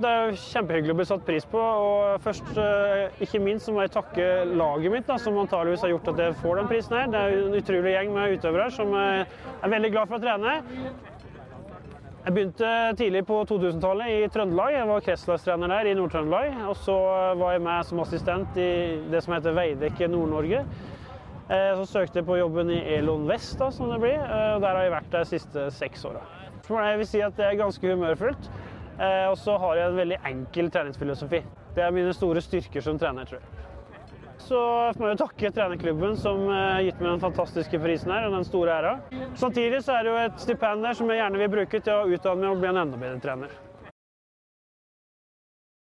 Det er jo kjempehyggelig å bli satt pris på. og først, eh, Ikke minst så må jeg takke laget mitt, da, som antageligvis har gjort at jeg får den prisen. her. Det er en utrolig gjeng med utøvere som jeg er veldig glad for å trene. Jeg begynte tidlig på 2000-tallet i Trøndelag. Jeg var kretslagstrener der i Nord-Trøndelag. Og så var jeg med som assistent i det som heter Veidekke Nord-Norge. Eh, Så søkte jeg på jobben i Elon Vest, da, som det blir. Eh, og Der har jeg vært de siste seks åra. Jeg vil si at det er ganske humørfullt. Eh, Og så har jeg en veldig enkel treningsfilosofi. Det er mine store styrker som trener, tror jeg. Så må jeg jo takke trenerklubben som eh, har gitt meg den fantastiske prisen her, og den store æra. Samtidig så er det jo et stipend der som jeg gjerne vil bruke til å utdanne meg og bli en enda bedre trener.